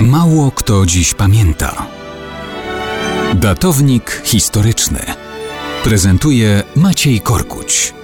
Mało kto dziś pamięta. Datownik historyczny prezentuje Maciej Korkuć.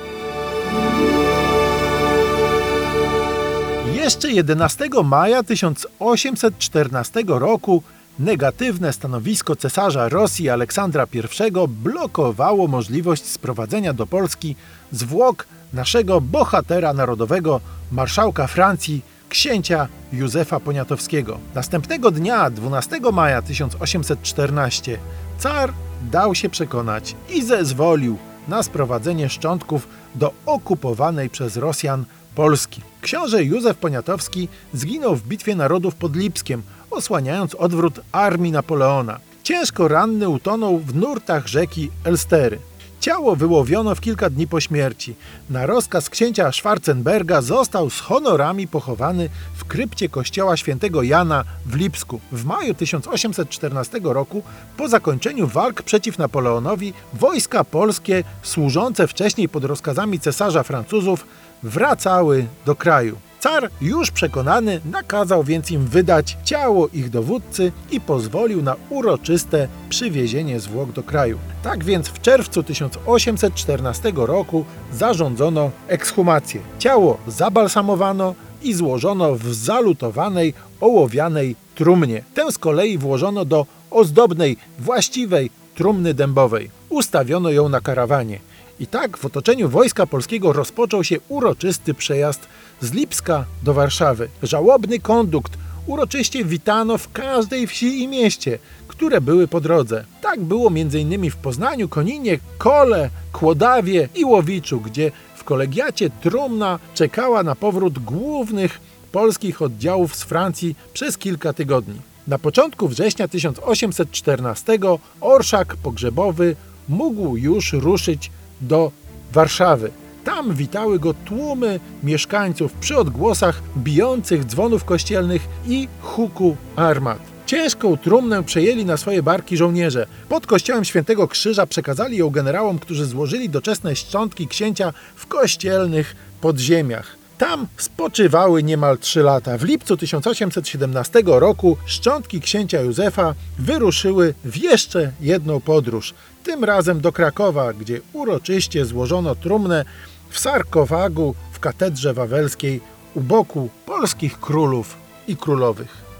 Jeszcze 11 maja 1814 roku negatywne stanowisko cesarza Rosji Aleksandra I blokowało możliwość sprowadzenia do Polski zwłok naszego bohatera narodowego, marszałka Francji, księcia Józefa Poniatowskiego. Następnego dnia, 12 maja 1814, car dał się przekonać i zezwolił na sprowadzenie szczątków do okupowanej przez Rosjan Polski. Książę Józef Poniatowski zginął w bitwie narodów pod Lipskiem, osłaniając odwrót armii Napoleona. Ciężko ranny utonął w nurtach rzeki Elstery. Ciało wyłowiono w kilka dni po śmierci. Na rozkaz księcia Schwarzenberga został z honorami pochowany w krypcie kościoła świętego Jana w Lipsku. W maju 1814 roku, po zakończeniu walk przeciw Napoleonowi, wojska polskie służące wcześniej pod rozkazami cesarza Francuzów wracały do kraju. Car, już przekonany, nakazał więc im wydać ciało ich dowódcy i pozwolił na uroczyste przywiezienie zwłok do kraju. Tak więc w czerwcu 1814 roku zarządzono ekshumację. Ciało zabalsamowano i złożono w zalutowanej, ołowianej trumnie. Tę z kolei włożono do ozdobnej, właściwej trumny dębowej. Ustawiono ją na karawanie. I tak w otoczeniu Wojska Polskiego rozpoczął się uroczysty przejazd z Lipska do Warszawy. Żałobny kondukt uroczyście witano w każdej wsi i mieście, które były po drodze. Tak było m.in. w Poznaniu, Koninie, Kole, Kłodawie i Łowiczu, gdzie w kolegiacie trumna czekała na powrót głównych polskich oddziałów z Francji przez kilka tygodni. Na początku września 1814 orszak pogrzebowy mógł już ruszyć do Warszawy. Tam witały go tłumy mieszkańców przy odgłosach bijących dzwonów kościelnych i huku armat. Ciężką trumnę przejęli na swoje barki żołnierze. Pod kościołem Świętego Krzyża przekazali ją generałom, którzy złożyli doczesne szczątki księcia w kościelnych podziemiach. Tam spoczywały niemal trzy lata. W lipcu 1817 roku szczątki księcia Józefa wyruszyły w jeszcze jedną podróż. Tym razem do Krakowa, gdzie uroczyście złożono trumnę w sarkofagu w katedrze wawelskiej u boku polskich królów i królowych.